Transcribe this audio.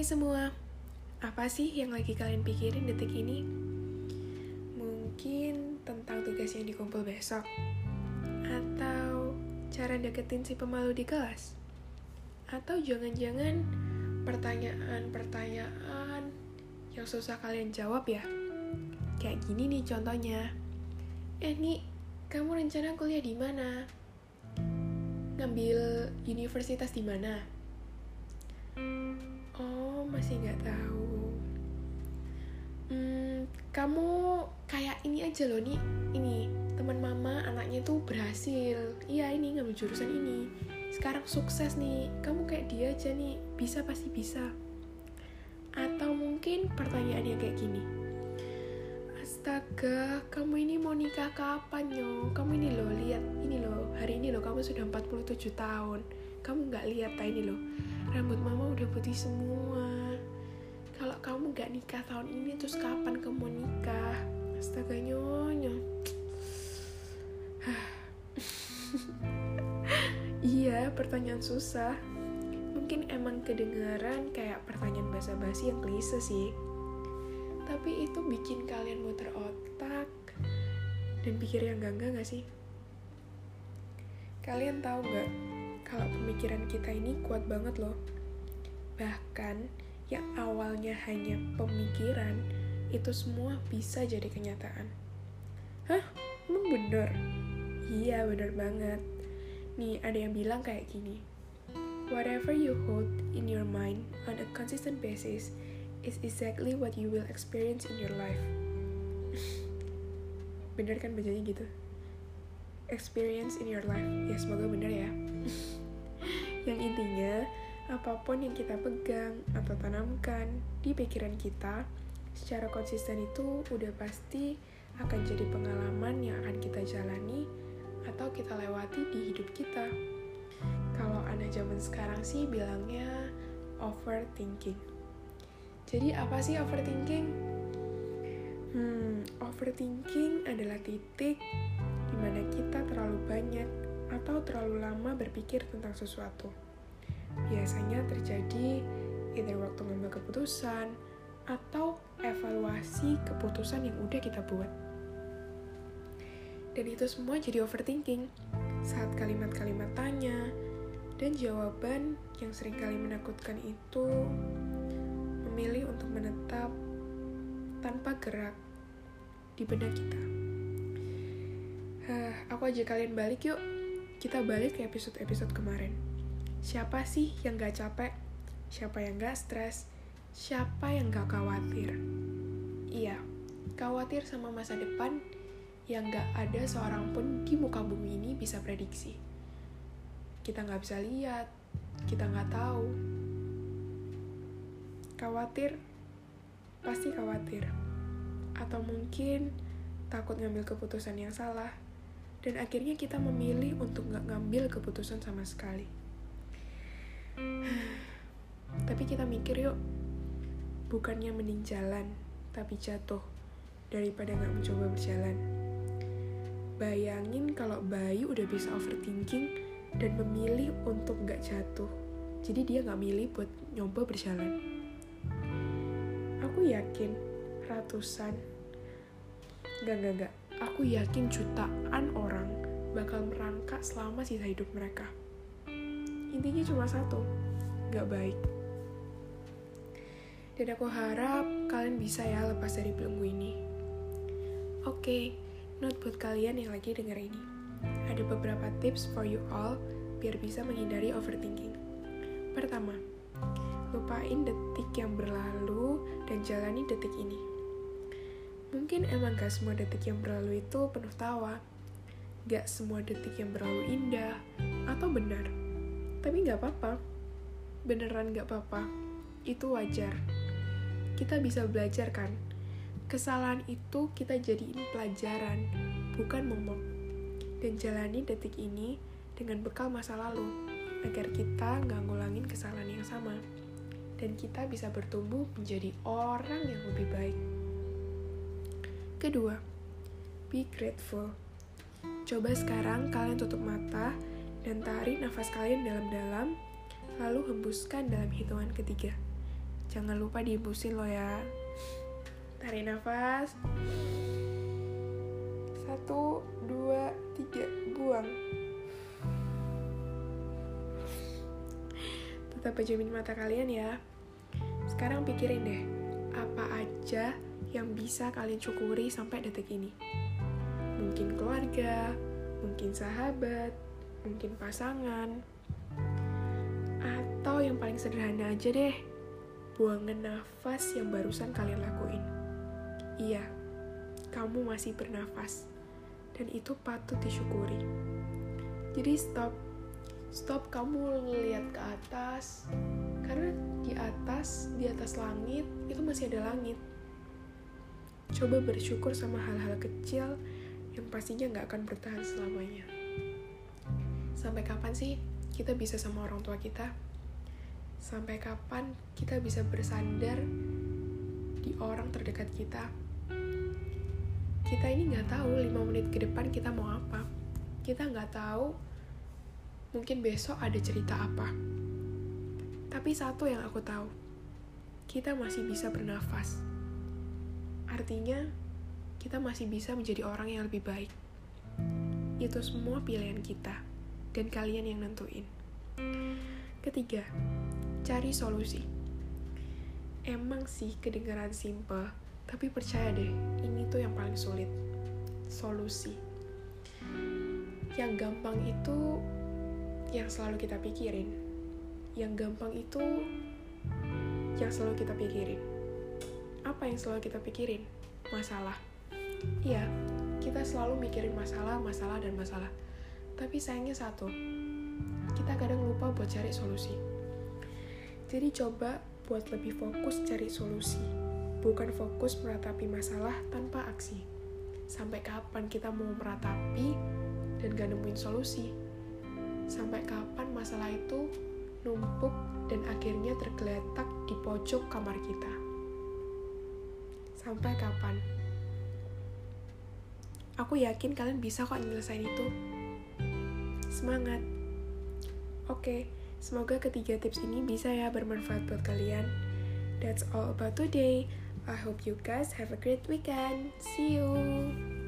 Hai semua, apa sih yang lagi kalian pikirin detik ini? Mungkin tentang tugas yang dikumpul besok? Atau cara deketin si pemalu di kelas? Atau jangan-jangan pertanyaan-pertanyaan yang susah kalian jawab ya? Kayak gini nih contohnya. Eh nih, kamu rencana kuliah di mana? Ngambil universitas di mana? Oh, masih nggak tahu. Hmm, kamu kayak ini aja loh nih. Ini teman mama anaknya tuh berhasil. Iya ini ngambil jurusan ini. Sekarang sukses nih. Kamu kayak dia aja nih. Bisa pasti bisa. Atau mungkin pertanyaannya kayak gini. Astaga, kamu ini mau nikah kapan yo? Kamu ini loh, lihat ini loh, hari ini loh kamu sudah 47 tahun. Kamu nggak lihat ini loh, rambut mama udah putih semua. Kalau kamu gak nikah tahun ini terus kapan kamu nikah? Astaga nyonya iya pertanyaan susah. Mungkin emang kedengaran kayak pertanyaan basa-basi yang klise sih. Tapi itu bikin kalian muter otak dan pikir yang enggak gak sih? Kalian tahu gak kalau pemikiran kita ini kuat banget loh. Bahkan yang awalnya hanya pemikiran, itu semua bisa jadi kenyataan. Hah? Emang bener? Iya, bener banget. Nih, ada yang bilang kayak gini. Whatever you hold in your mind on a consistent basis is exactly what you will experience in your life. bener kan bacanya gitu? Experience in your life. Ya, semoga bener ya yang intinya apa pun yang kita pegang atau tanamkan di pikiran kita secara konsisten itu udah pasti akan jadi pengalaman yang akan kita jalani atau kita lewati di hidup kita. Kalau anak zaman sekarang sih bilangnya overthinking. Jadi apa sih overthinking? Hmm, overthinking adalah titik di mana kita terlalu banyak atau terlalu lama berpikir tentang sesuatu. Biasanya terjadi either waktu mengambil keputusan atau evaluasi keputusan yang udah kita buat. Dan itu semua jadi overthinking saat kalimat-kalimat tanya dan jawaban yang sering kali menakutkan itu memilih untuk menetap tanpa gerak di benak kita. Huh, aku aja kalian balik yuk kita balik ke episode-episode kemarin. Siapa sih yang gak capek? Siapa yang gak stres? Siapa yang gak khawatir? Iya, khawatir sama masa depan yang gak ada seorang pun di muka bumi ini bisa prediksi. Kita gak bisa lihat, kita gak tahu. Khawatir, pasti khawatir. Atau mungkin takut ngambil keputusan yang salah, dan akhirnya kita memilih untuk nggak ngambil keputusan sama sekali. Tapi kita mikir yuk, bukannya mending jalan, tapi jatuh, daripada nggak mencoba berjalan. Bayangin kalau Bayu udah bisa overthinking dan memilih untuk nggak jatuh. Jadi dia nggak milih buat nyoba berjalan. Aku yakin ratusan, nggak nggak nggak, aku yakin jutaan orang bakal merangkak selama sisa hidup mereka. Intinya cuma satu, gak baik. Dan aku harap kalian bisa ya lepas dari belenggu ini. Oke, okay, note buat kalian yang lagi denger ini. Ada beberapa tips for you all biar bisa menghindari overthinking. Pertama, lupain detik yang berlalu dan jalani detik ini. Mungkin emang gak semua detik yang berlalu itu penuh tawa. Gak semua detik yang berlalu indah atau benar. Tapi gak apa-apa. Beneran gak apa-apa. Itu wajar. Kita bisa belajar kan? Kesalahan itu kita jadiin pelajaran, bukan momok. Dan jalani detik ini dengan bekal masa lalu, agar kita nggak ngulangin kesalahan yang sama. Dan kita bisa bertumbuh menjadi orang yang lebih baik. Kedua, be grateful. Coba sekarang kalian tutup mata dan tarik nafas kalian dalam-dalam, lalu hembuskan dalam hitungan ketiga. Jangan lupa dibusin lo ya. Tarik nafas. Satu, dua, tiga, buang. Tetap pejamin mata kalian ya. Sekarang pikirin deh, apa aja yang bisa kalian syukuri sampai detik ini. Mungkin keluarga, mungkin sahabat, mungkin pasangan, atau yang paling sederhana aja deh, buangan nafas yang barusan kalian lakuin. Iya, kamu masih bernafas, dan itu patut disyukuri. Jadi stop, stop kamu lihat ke atas, karena di atas, di atas langit, itu masih ada langit. Coba bersyukur sama hal-hal kecil yang pastinya nggak akan bertahan selamanya. Sampai kapan sih kita bisa sama orang tua kita? Sampai kapan kita bisa bersandar di orang terdekat kita? Kita ini nggak tahu lima menit ke depan kita mau apa. Kita nggak tahu mungkin besok ada cerita apa. Tapi satu yang aku tahu, kita masih bisa bernafas. Artinya, kita masih bisa menjadi orang yang lebih baik. Itu semua pilihan kita, dan kalian yang nentuin. Ketiga, cari solusi. Emang sih kedengaran simple, tapi percaya deh, ini tuh yang paling sulit. Solusi. Yang gampang itu yang selalu kita pikirin. Yang gampang itu yang selalu kita pikirin. Apa yang selalu kita pikirin? Masalah. Iya, kita selalu mikirin masalah, masalah, dan masalah. Tapi sayangnya satu, kita kadang lupa buat cari solusi. Jadi coba buat lebih fokus cari solusi, bukan fokus meratapi masalah tanpa aksi. Sampai kapan kita mau meratapi dan gak nemuin solusi? Sampai kapan masalah itu numpuk dan akhirnya tergeletak di pojok kamar kita? Sampai kapan? Aku yakin kalian bisa kok nyelesain itu. Semangat! Oke, semoga ketiga tips ini bisa ya bermanfaat buat kalian. That's all about today. I hope you guys have a great weekend. See you!